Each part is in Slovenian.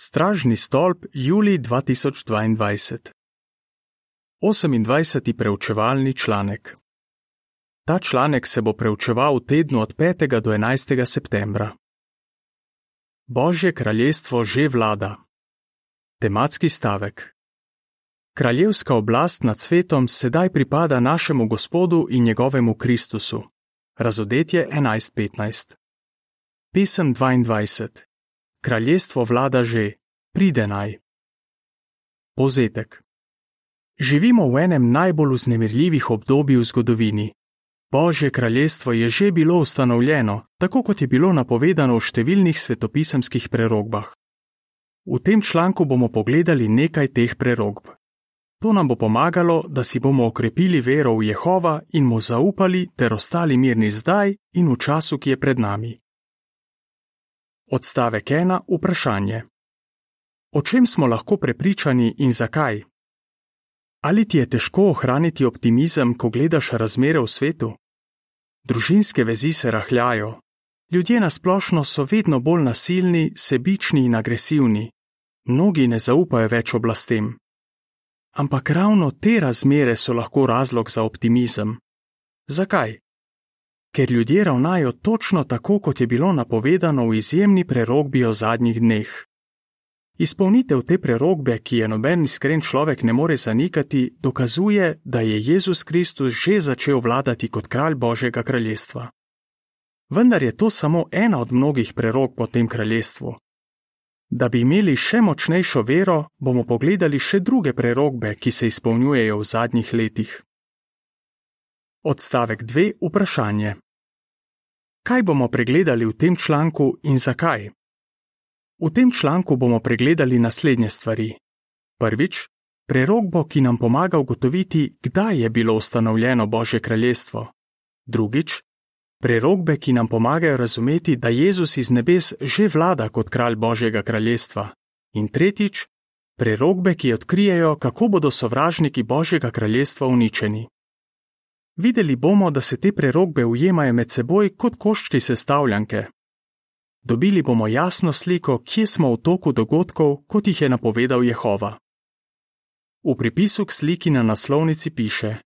Stražni stolp, juli 2022. 28. preučevalni članek. Ta članek se bo preučeval v tednu od 5. do 11. septembra. Božje kraljestvo že vlada. Tematski stavek. Kraljevska oblast nad svetom sedaj pripada našemu Gospodu in njegovemu Kristusu. Razodetje 11.15. Pisem 22. Kraljestvo vlada že, pride naj. Pozetek. Živimo v enem najbolj uznemirljivih obdobij v zgodovini. Božje kraljestvo je že bilo ustanovljeno, tako kot je bilo napovedano v številnih svetopisemskih prerogbah. V tem članku bomo pogledali nekaj teh prerogb. To nam bo pomagalo, da si bomo okrepili vero v Jehova in mu zaupali ter ostali mirni zdaj in v času, ki je pred nami. Odstavek 1. Vprašanje. O čem smo lahko prepričani in zakaj? Ali ti je težko ohraniti optimizem, ko gledaš razmere v svetu? Družinske vezi se rahljajo. Ljudje na splošno so vedno bolj nasilni, sebični in agresivni. Mnogi ne zaupajo več oblastem. Ampak ravno te razmere so lahko razlog za optimizem. Zakaj? Ker ljudje ravnajo točno tako, kot je bilo napovedano v izjemni prerogbi o zadnjih dneh. Izpolnitev te prerogbe, ki je noben iskren človek ne more zanikati, dokazuje, da je Jezus Kristus že začel vladati kot kralj Božjega kraljestva. Vendar je to samo ena od mnogih prerog po tem kraljestvu. Da bi imeli še močnejšo vero, bomo pogledali še druge prerogbe, ki se izpolnjujejo v zadnjih letih. Odstavek 2. Vprašanje. Kaj bomo pregledali v tem članku in zakaj? V tem članku bomo pregledali naslednje stvari. Prvič, prerogbo, ki nam pomaga ugotoviti, kdaj je bilo ustanovljeno Božje kraljestvo. Drugič, prerogbe, ki nam pomagajo razumeti, da Jezus iz nebes že vlada kot kralj Božjega kraljestva. In tretjič, prerogbe, ki odkrijejo, kako bodo sovražniki Božjega kraljestva uničeni. Videli bomo, da se te prerogbe ujemajo med seboj kot koščki sestavljanke. Dobili bomo jasno sliko, kje smo v toku dogodkov, kot jih je napovedal Jehova. V pripisu k sliki na naslovnici piše: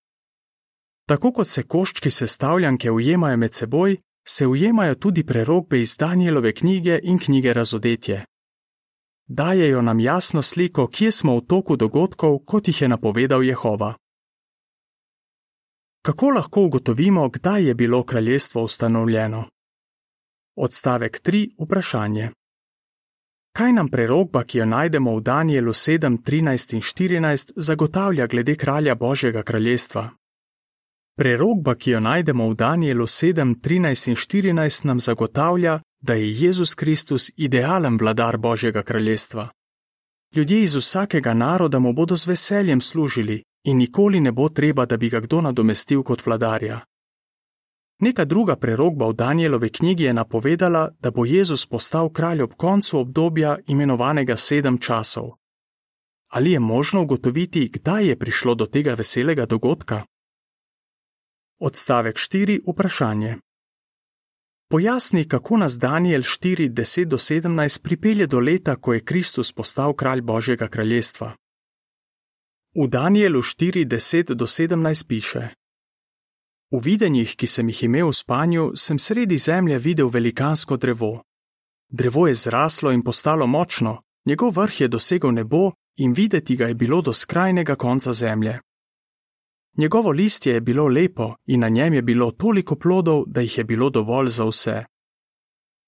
Tako kot se koščki sestavljanke ujemajo med seboj, se ujemajo tudi prerogbe iz Danielove knjige in knjige Razodetje. Dajejo nam jasno sliko, kje smo v toku dogodkov, kot jih je napovedal Jehova. Kako lahko ugotovimo, kdaj je bilo kraljestvo ustanovljeno? Odstavek 3. Vprašanje. Kaj nam prerogba, ki jo najdemo v Danielu 7, 13 in 14, zagotavlja glede kralja Božjega kraljestva? Prerogba, ki jo najdemo v Danielu 7, 13 in 14, nam zagotavlja, da je Jezus Kristus idealen vladar Božjega kraljestva. Ljudje iz vsakega naroda mu bodo z veseljem služili, in nikoli ne bo treba, da bi ga kdo nadomestil kot vladarja. Neka druga prerogba v Danielovi knjigi je napovedala, da bo Jezus postal kralj ob koncu obdobja imenovanega sedem časov. Ali je možno ugotoviti, kdaj je prišlo do tega veselega dogodka? Odstavek 4. Vprašanje. Pojasni, kako nas Daniel 4, 10 do 17 pripelje do leta, ko je Kristus postal kralj Božjega kraljestva. V Danielu 4:10 do 17 piše: V videnjih, ki sem jih imel v spanju, sem sredi zemlje videl velikansko drevo. Drevo je zraslo in postalo močno, njegov vrh je dosegel nebo in videti ga je bilo do skrajnega konca zemlje. Njegovo listje je bilo lepo in na njem je bilo toliko plodov, da jih je bilo dovolj za vse.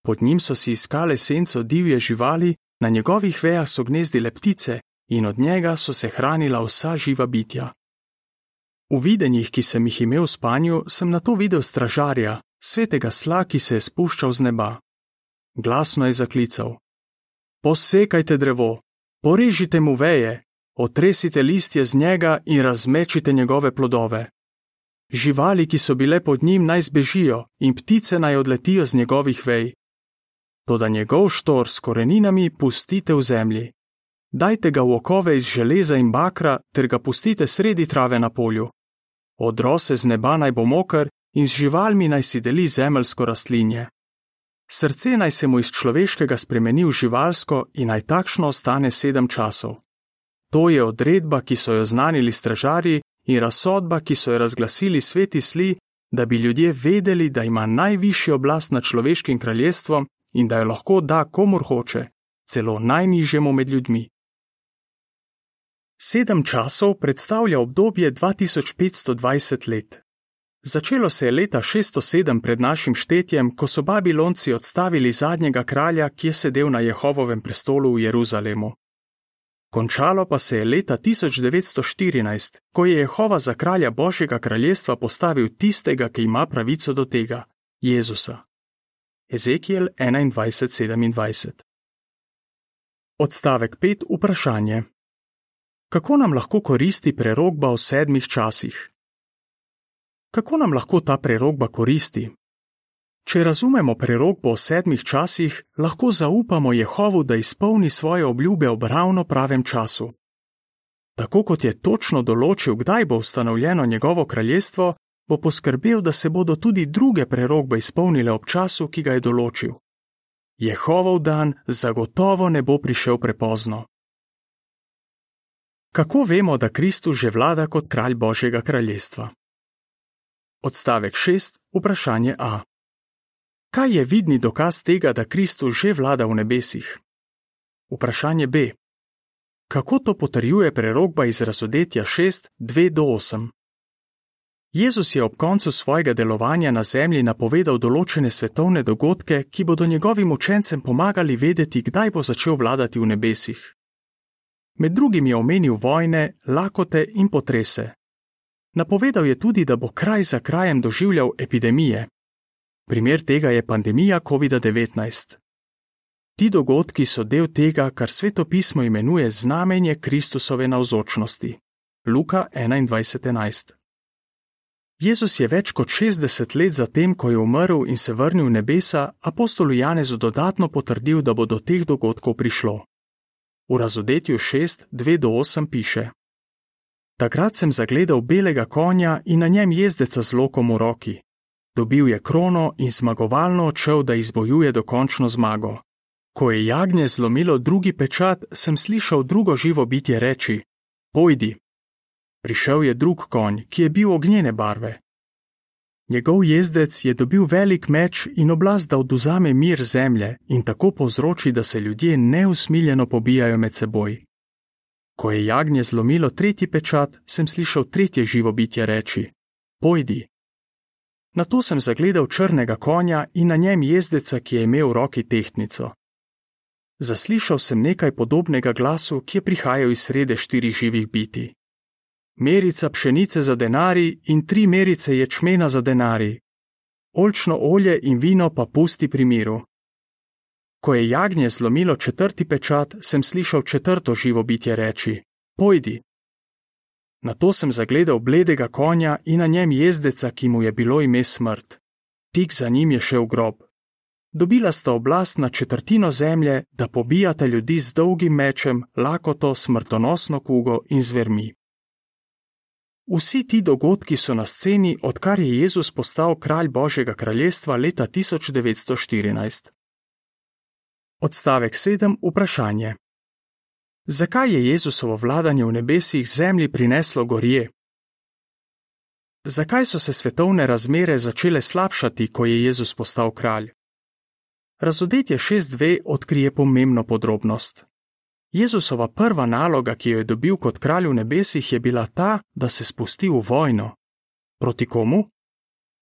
Pod njim so si iskale senco divje živali, na njegovih vejah so gnezdile ptice in od njega so se hranila vsa živa bitja. V videnjih, ki sem jih imel v spanju, sem na to videl stražarja, svetega sla, ki se je spuščal z neba. Glasno je zaklical: Posekajte drevo, porežite mu veje, otresite listje z njega in razmečite njegove plodove. Živali, ki so bile pod njim, naj zbežijo in ptice naj odletijo z njegovih vej. Toda njegov štor s koreninami pustite v zemlji dajte ga v okove iz železa in bakra ter ga pustite sredi trave na polju. Odrose z neba naj bo moker in z živalmi naj si deli zemeljsko rastlinje. Srce naj se mu iz človeškega spremeni v živalsko in naj takšno ostane sedem časov. To je odredba, ki so jo znanili stražarji in razsodba, ki so jo razglasili sveti sli, da bi ljudje vedeli, da ima najvišjo oblast nad človeškim kraljestvom in da jo lahko da komur hoče, celo najnižjemu med ljudmi. Sedem časov predstavlja obdobje 2520 let. Začelo se je leta 607 pred našim štetjem, ko so Babilonci odstavili zadnjega kralja, ki je sedel na Jehovovem prestolu v Jeruzalemu. Končalo pa se je leta 1914, ko je Jehova za kralja Božjega kraljestva postavil tistega, ki ima pravico do tega - Jezusa. Ezekiel 21:27 Odstavek 5. Vprašanje: Kako nam lahko koristi prerogba o sedmih časih? Kako nam lahko ta prerogba koristi? Če razumemo prerogbo o sedmih časih, lahko zaupamo Jehovu, da izpolni svoje obljube ob ravno pravem času. Tako kot je točno določil, kdaj bo ustanovljeno njegovo kraljestvo, bo poskrbel, da se bodo tudi druge prerogbe izpolnile ob času, ki ga je določil. Jehovov dan zagotovo ne bo prišel prepozno. Kako vemo, da Kristus že vlada kot kralj Božjega kraljestva? Odstavek 6. Vprašanje A. Kaj je vidni dokaz tega, da Kristus že vlada v nebesih? Vprašanje B. Kako to potrjuje prerogba iz razodetja 6, 2 do 8? Jezus je ob koncu svojega delovanja na zemlji napovedal določene svetovne dogodke, ki bodo njegovim učencem pomagali vedeti, kdaj bo začel vladati v nebesih. Med drugim je omenil vojne, lakote in potrese. Napovedal je tudi, da bo kraj za krajem doživljal epidemije. Primer tega je pandemija COVID-19. Ti dogodki so del tega, kar svetopismo imenuje znamenje Kristusove navzočnosti. Luka 21:11. Jezus je več kot 60 let zatem, ko je umrl in se vrnil v nebesa, apostolu Janezu dodatno potrdil, da bo do teh dogodkov prišlo. V razodetju 6:2-8 piše: Takrat sem zagledal belega konja in na njem jezdeca z lokom v roki. Dobil je krono in zmagovalno odšel, da izbojuje dokončno zmago. Ko je jagnje zlomilo drugi pečat, sem slišal drugo živo bitje reči: Pojdi! Prišel je drug konj, ki je bil ognjene barve. Njegov jezdec je dobil velik meč in oblast, da oduzame mir zemlje in tako povzroči, da se ljudje neusmiljeno pobijajo med seboj. Ko je jagnje zlomilo tretji pečat, sem slišal tretje živo bitje reči: Pojdi! Na to sem zagledal črnega konja in na njem jezdeca, ki je imel v roki tehtnico. Zaslišal sem nekaj podobnega glasu, ki je prihajal iz srede štirih živih biti. Merica pšenice za denari in tri merice ječmena za denari. Olčno olje in vino pa pusti pri miru. Ko je jagnje zlomilo četrti pečat, sem slišal četrto živo bitje reči: Pojdi! Na to sem zagledal bledega konja in na njem jezdeca, ki mu je bilo ime smrt. Tik za njim je šel grob. Dobila sta oblast na četrtino zemlje, da pobijata ljudi z dolgim mečem, lakoto, smrtonosno kugo in zvermi. Vsi ti dogodki so na sceni, odkar je Jezus postal kralj Božjega kraljestva leta 1914. Odstavek 7. Vprašanje. Zakaj je Jezusovo vladanje v nebesih zemlji prineslo gorje? Zakaj so se svetovne razmere začele slabšati, ko je Jezus postal kralj? Razodetje 6.2 odkrije pomembno podrobnost. Jezusova prva naloga, ki jo je dobil kot kralj v nebesih, je bila ta, da se spusti v vojno. Proti komu?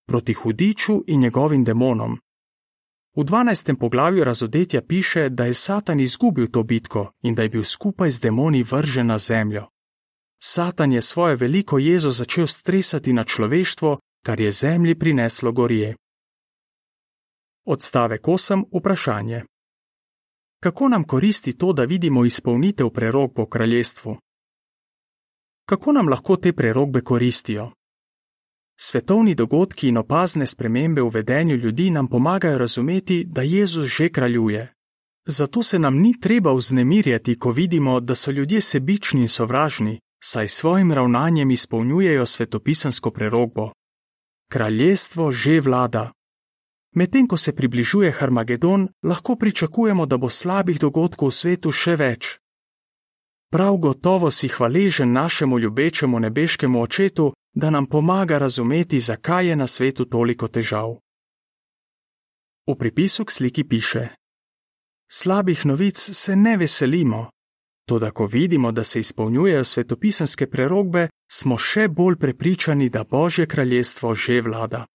Proti hudiču in njegovim demonom. V 12. poglavju razodetja piše, da je Satan izgubil to bitko in da je bil skupaj z demoni vržen na zemljo. Satan je svojo veliko jezo začel stresati na človeštvo, kar je zemlji prineslo gorje. Odstavek 8. Vprašanje. Kako nam koristi to, da vidimo izpolnitev prerog po kraljestvu? Kako nam lahko te prerogbe koristijo? Svetovni dogodki in opazne spremembe v vedenju ljudi nam pomagajo razumeti, da Jezus že kraljuje. Zato se nam ni treba vznemirjati, ko vidimo, da so ljudje sebični in sovražni, saj svojim ravnanjem izpolnjujejo svetopisansko prerogbo. Kraljestvo že vlada. Medtem ko se približuje Harmagedon, lahko pričakujemo, da bo slabih dogodkov v svetu še več. Prav gotovo si hvaležen našemu ljubečemu nebeškemu očetu, da nam pomaga razumeti, zakaj je na svetu toliko težav. V pripisu k sliki piše: Slabih novic se ne veselimo, toda ko vidimo, da se izpolnjujejo svetopisanske prerogbe, smo še bolj prepričani, da Božje kraljestvo že vlada.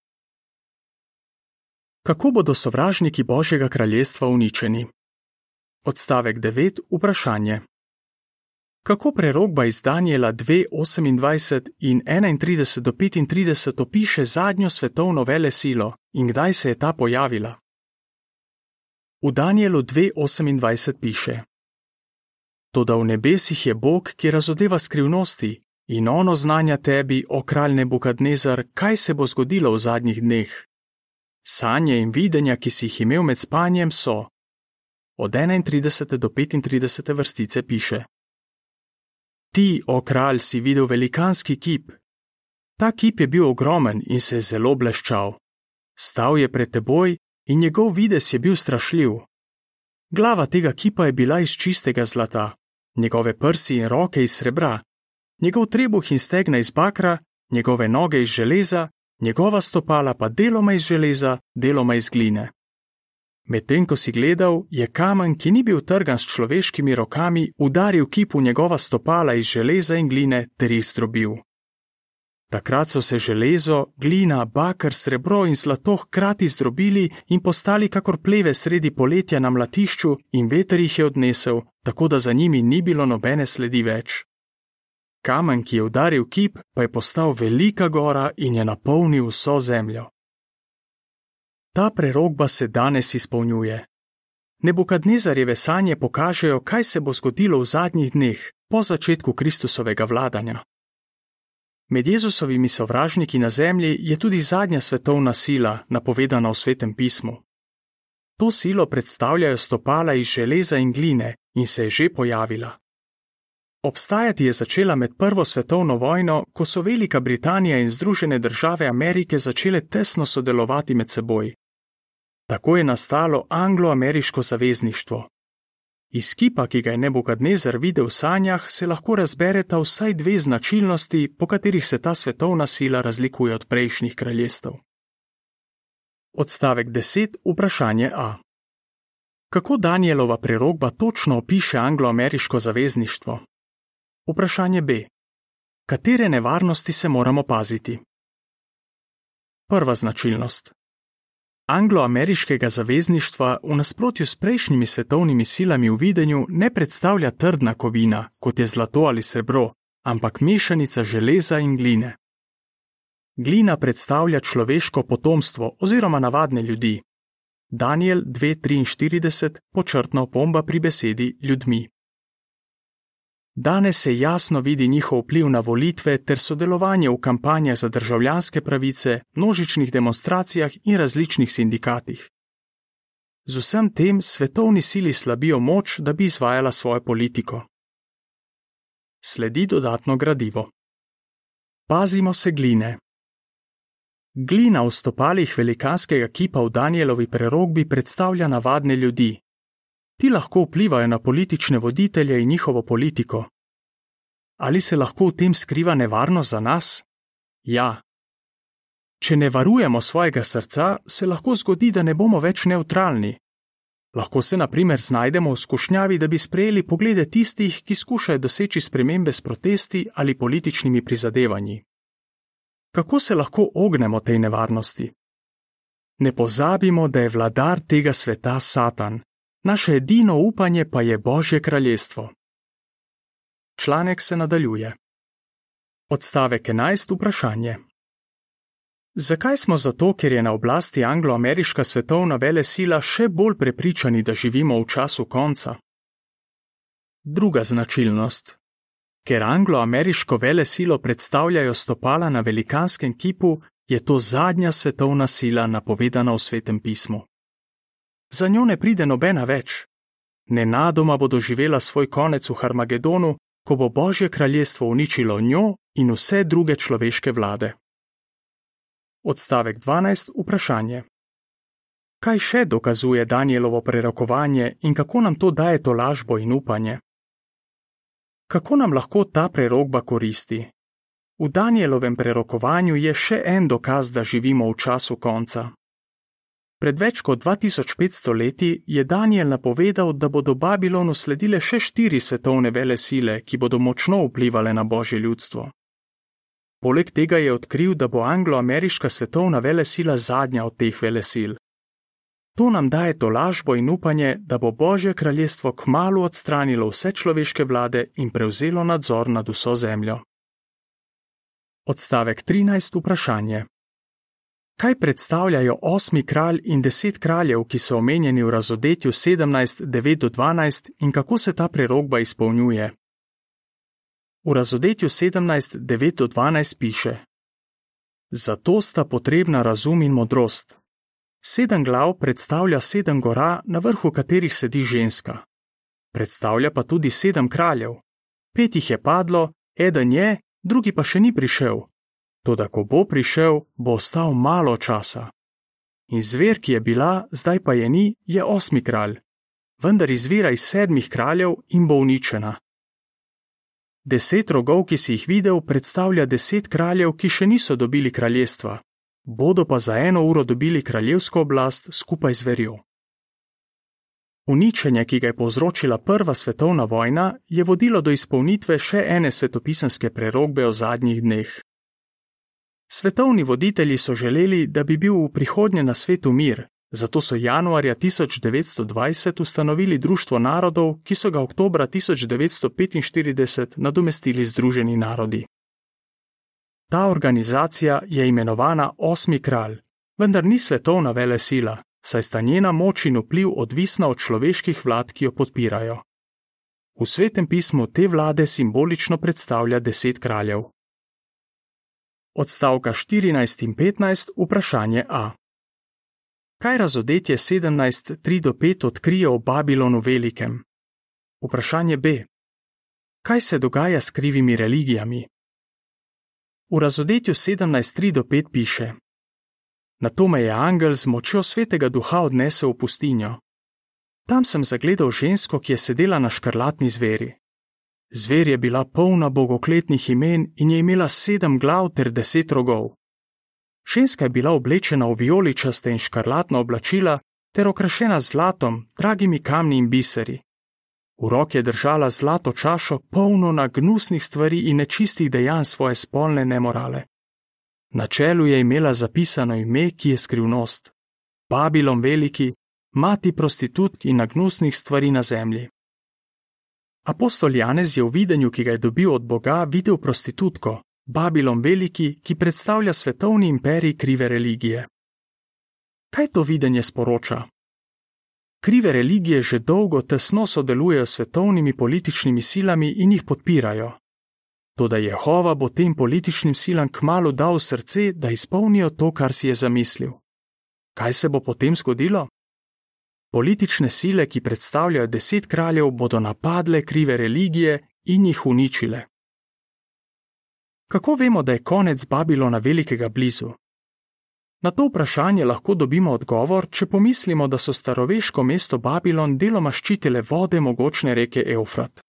Kako bodo sovražniki Božjega kraljestva uničeni? Odstavek 9. Vprašanje. Kako prerogba iz Daniela 2:28 in 31 do 35 opiše zadnjo svetovno vele silo in kdaj se je ta pojavila? V Danielu 2:28 piše: Toda v nebesih je Bog, ki razodeva skrivnosti in ono znanja tebi, o kralj Nebukadnezar, kaj se bo zgodilo v zadnjih dneh. Sanje in videnja, ki si jih imel med spanjem, so. Od 31 do 35 vrstice piše: Ti, o kralj, si videl velikanski kip. Ta kip je bil ogromen in se je zelo bleščal. Stal je pred teboj in njegov vides je bil strašljiv. Glava tega kipa je bila iz čistega zlata, njegove prsi in roke iz srebra, njegov trebuh in stegna iz bakra, njegove noge iz železa, njegova stopala pa deloma iz železa, deloma iz gline. Medtem ko si gledal, je kamen, ki ni bil trgan s človeškimi rokami, udaril kipu njegova stopala iz železa in gline ter jih zdrobil. Takrat so se železo, glina, bakar, srebro in zlato hkrati zdrobili in postali kakor pleve sredi poletja na mlatišču, in veter jih je odnesel, tako da za njimi ni bilo nobene sledi več. Kamen, ki je udaril kip, pa je postal velika gora in je napolnil vso zemljo. Ta prerogba se danes izpolnjuje. Nebukadnezarjeve sanje pokažejo, kaj se bo zgodilo v zadnjih dneh, po začetku Kristusovega vladanja. Med Jezusovimi sovražniki na zemlji je tudi zadnja svetovna sila, napovedana v svetem pismu. To silo predstavljajo stopala iz železa in gline in se je že pojavila. Obstajati je začela med Prvo svetovno vojno, ko so Velika Britanija in Združene države Amerike začele tesno sodelovati med seboj. Tako je nastalo anglo-ameriško zavezništvo. Iz kipa, ki ga je Nebukadnezer videl v sanjah, se lahko razbereta vsaj dve značilnosti, po katerih se ta svetovna sila razlikuje od prejšnjih kraljestev. Odstavek 10. Vprašanje A. Kako Danielova prerogba točno opiše anglo-ameriško zavezništvo? Vprašanje B. Katere nevarnosti se moramo paziti? Prva značilnost. Anglo-ameriškega zavezništva v nasprotju s prejšnjimi svetovnimi silami v videnju ne predstavlja trdna kovina, kot je zlato ali srebro, ampak mešanica železa in gline. Glina predstavlja človeško potomstvo oziroma navadne ljudi. Daniel 2:43 počrtno pomba pri besedi ljudmi. Danes se jasno vidi njihov vpliv na volitve ter sodelovanje v kampanjah za državljanske pravice, množičnih demonstracijah in različnih sindikatih. Z vsem tem svetovni sili slabijo moč, da bi izvajala svojo politiko. Sledi dodatno gradivo. Pazimo se gline. Glina v stopalih velikanskega kipa v Danielovi prerogbi predstavlja navadne ljudi, Ti lahko vplivajo na politične voditelje in njihovo politiko. Ali se lahko v tem skriva nevarnost za nas? Ja. Če ne varujemo svojega srca, se lahko zgodi, da ne bomo več neutralni. Lahko se, na primer, znajdemo v skušnjavi, da bi sprejeli poglede tistih, ki skušajo doseči spremembe s protesti ali političnimi prizadevanji. Kako se lahko ognemo tej nevarnosti? Ne pozabimo, da je vladar tega sveta Satan, naše edino upanje pa je Božje kraljestvo. Članek se nadaljuje. Odstavek 11. Vprašanje. Zakaj smo zato, ker je na oblasti anglo-ameriška svetovna vele sila, še bolj prepričani, da živimo v času konca? Druga značilnost. Ker anglo-ameriško vele silo predstavljajo stopala na velikanskem kipu, je to zadnja svetovna sila napovedana v svetem pismu za njo ne pride nobena več. Nenadoma bo doživela svoj konec v Harmagedonu, ko bo Božje kraljestvo uničilo njo in vse druge človeške vlade. Odstavek 12. Vprašanje. Kaj še dokazuje Danielovo prerokovanje in kako nam to daje to lažbo in upanje? Kako nam lahko ta prerogba koristi? V Danielovem prerokovanju je še en dokaz, da živimo v času konca. Pred več kot 2500 leti je Daniel napovedal, da bodo Babilonu sledile še štiri svetovne vele sile, ki bodo močno vplivali na božje ljudstvo. Poleg tega je odkril, da bo anglo-ameriška svetovna vele sila zadnja od teh vele sil. To nam daje to lažbo in upanje, da bo božje kraljestvo kmalo odstranilo vse človeške vlade in prevzelo nadzor nad vso zemljo. Odstavek 13. Vprašanje. Kaj predstavljajo osmi kralj in deset kraljev, ki so omenjeni v razodetju 17:9-12 in kako se ta prerogba izpolnjuje? V razodetju 17:9-12 piše: Zato sta potrebna razum in modrost. Sedem glav predstavlja sedem gora, na vrhu katerih sedi ženska. Predstavlja pa tudi sedem kraljev. Pet jih je padlo, eden je, drugi pa še ni prišel, Toda, ko bo prišel, bo ostal malo časa. In zver, ki je bila, zdaj pa je ni, je osmi kralj, vendar izvira iz sedmih kraljev in bo uničena. Deset rogov, ki si jih videl, predstavlja deset kraljev, ki še niso dobili kraljestva, bodo pa za eno uro dobili kraljevsko oblast skupaj z verjo. Uničenje, ki ga je povzročila Prva svetovna vojna, je vodilo do izpolnitve še ene svetopisanske prerogbe o zadnjih dneh. Svetovni voditelji so želeli, da bi bil v prihodnje na svetu mir, zato so januarja 1920 ustanovili Društvo narodov, ki so ga oktobra 1945 nadomestili Združeni narodi. Ta organizacija je imenovana Osmi kralj, vendar ni svetovna vele sila, saj sta njena moč in vpliv odvisna od človeških vlad, ki jo podpirajo. V svetem pismu te vlade simbolično predstavlja deset kraljev. Odstavka 14 in 15 vprašanje A. Kaj razodetje 17.3-5 odkrije o Babilonu velikem? Vprašanje B. Kaj se dogaja s krivimi religijami? V razodetju 17.3-5 piše: Na to me je angel z močjo svetega duha odnesel v pustinjo. Tam sem zagledal žensko, ki je sedela na škrlatni zveri. Zver je bila polna bogokletnih imen in je imela sedem glav ter deset rogov. Ženska je bila oblečena v vijoličaste in škarlatna oblačila ter okrašena z zlatom, dragimi kamni in biseri. V roki je držala zlato čašo, polno na gnusnih stvari in nečistih dejanj svoje spolne nemorale. Na čelu je imela zapisano ime, ki je skrivnost: Babilon veliki, mati prostitutk in nagnusnih stvari na zemlji. Apostol Janez je v videnju, ki ga je dobil od Boga, videl prostitutko, Babilon veliki, ki predstavlja svetovni imperij krive religije. Kaj to videnje sporoča? Krive religije že dolgo tesno sodelujejo s svetovnimi političnimi silami in jih podpirajo. Toda Jehova bo tem političnim silam kmalo dal srce, da izpolnijo to, kar si je zamislil. Kaj se bo potem zgodilo? Politične sile, ki predstavljajo deset kraljev, bodo napadle krive religije in jih uničile. Kako vemo, da je konec Babilona velikega blizu? Na to vprašanje lahko dobimo odgovor, če pomislimo, da so staroveško mesto Babilon deloma ščitile vode mogočne reke Eufrat.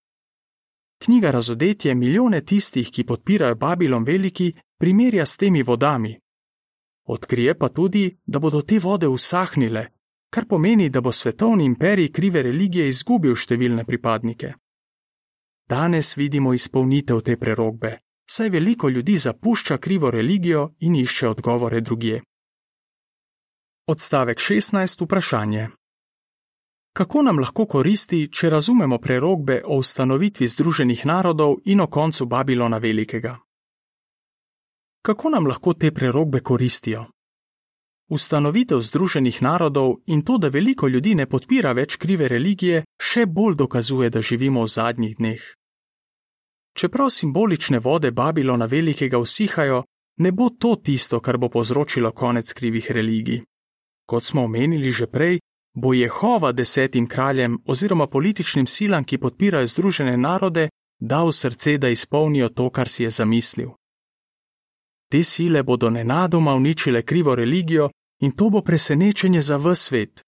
Knjiga Razodetje milijone tistih, ki podpirajo Babilon veliki, primerja s temi vodami. Odkrije pa tudi, da bodo te vode usahnile, kar pomeni, da bo svetovni imperij krive religije izgubil številne pripadnike. Danes vidimo izpolnitev te prerogbe, saj veliko ljudi zapušča krivo religijo in išče odgovore drugje. Odstavek 16. Vprašanje. Kako nam lahko koristi, če razumemo prerogbe o ustanovitvi Združenih narodov in o koncu Babilona Velikega? Kako nam lahko te prerogbe koristijo? Ustanovitev Združenih narodov in to, da veliko ljudi ne podpira več krive religije, še bolj dokazuje, da živimo v zadnjih dneh. Čeprav simbolične vode Babilona velikega usihajo, ne bo to tisto, kar bo povzročilo konec krivih religij. Kot smo omenili že prej, bo Jehova desetim kraljem oziroma političnim silam, ki podpirajo Združene narode, dal srce, da izpolnijo to, kar si je zamislil. Te sile bodo nenadoma uničile krivo religijo In to bo presenečenje za vse svet.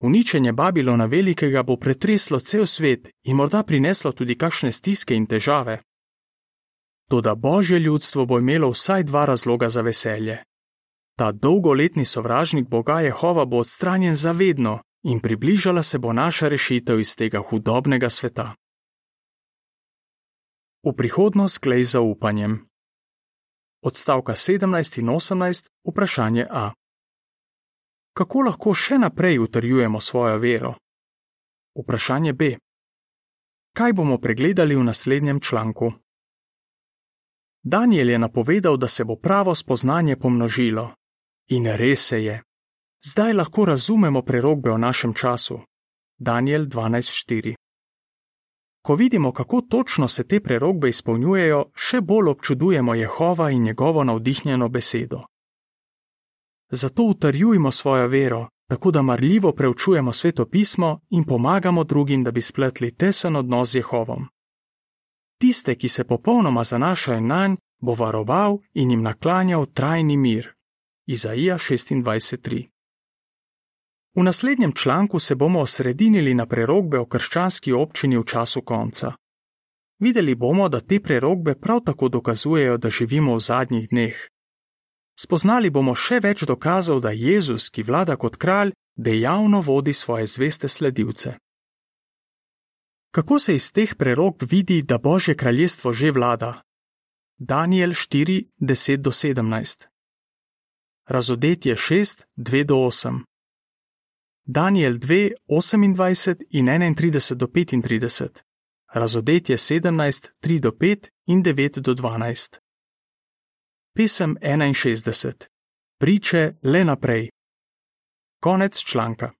Uničenje Babilona Velikega bo pretreslo cel svet in morda prineslo tudi kakšne stiske in težave. Toda božje ljudstvo bo imelo vsaj dva razloga za veselje. Ta dolgoletni sovražnik Boga Jehova bo odstranjen zavedno in približala se bo naša rešitev iz tega hudobnega sveta. V prihodnost klej zaupanjem. Odstavka 17 in 18, vprašanje A. Kako lahko še naprej utrjujemo svojo vero? Vprašanje B. Kaj bomo pregledali v naslednjem članku? Daniel je napovedal, da se bo pravo spoznanje pomnožilo. In res se je. Zdaj lahko razumemo prerogbe o našem času. Daniel 12.4. Ko vidimo, kako točno se te prerogbe izpolnjujejo, še bolj občudujemo Jehova in njegovo navdihnjeno besedo. Zato utrjujmo svojo vero, tako da marljivo preučujemo sveto pismo in pomagamo drugim, da bi spletli tesen odnos z Jehovom. Tiste, ki se popolnoma zanašajo na nj, bo varoval in jim naklanjal trajni mir. Izaija 26.3 V naslednjem članku se bomo osredinili na prerogbe o krščanski občini v času konca. Videli bomo, da te prerogbe prav tako dokazujejo, da živimo v zadnjih dneh. Spoznali bomo še več dokazov, da Jezus, ki vlada kot kralj, dejavno vodi svoje zveste sledilce. Kako se iz teh prerogb vidi, da Božje kraljestvo že vlada? Daniel 4, 10-17 Razodetje 6, 2-8 Daniel 2, 28 in 31-35 Razodetje 17, 3-5 in 9-12 Pesem 61 Priče le naprej. Konec članka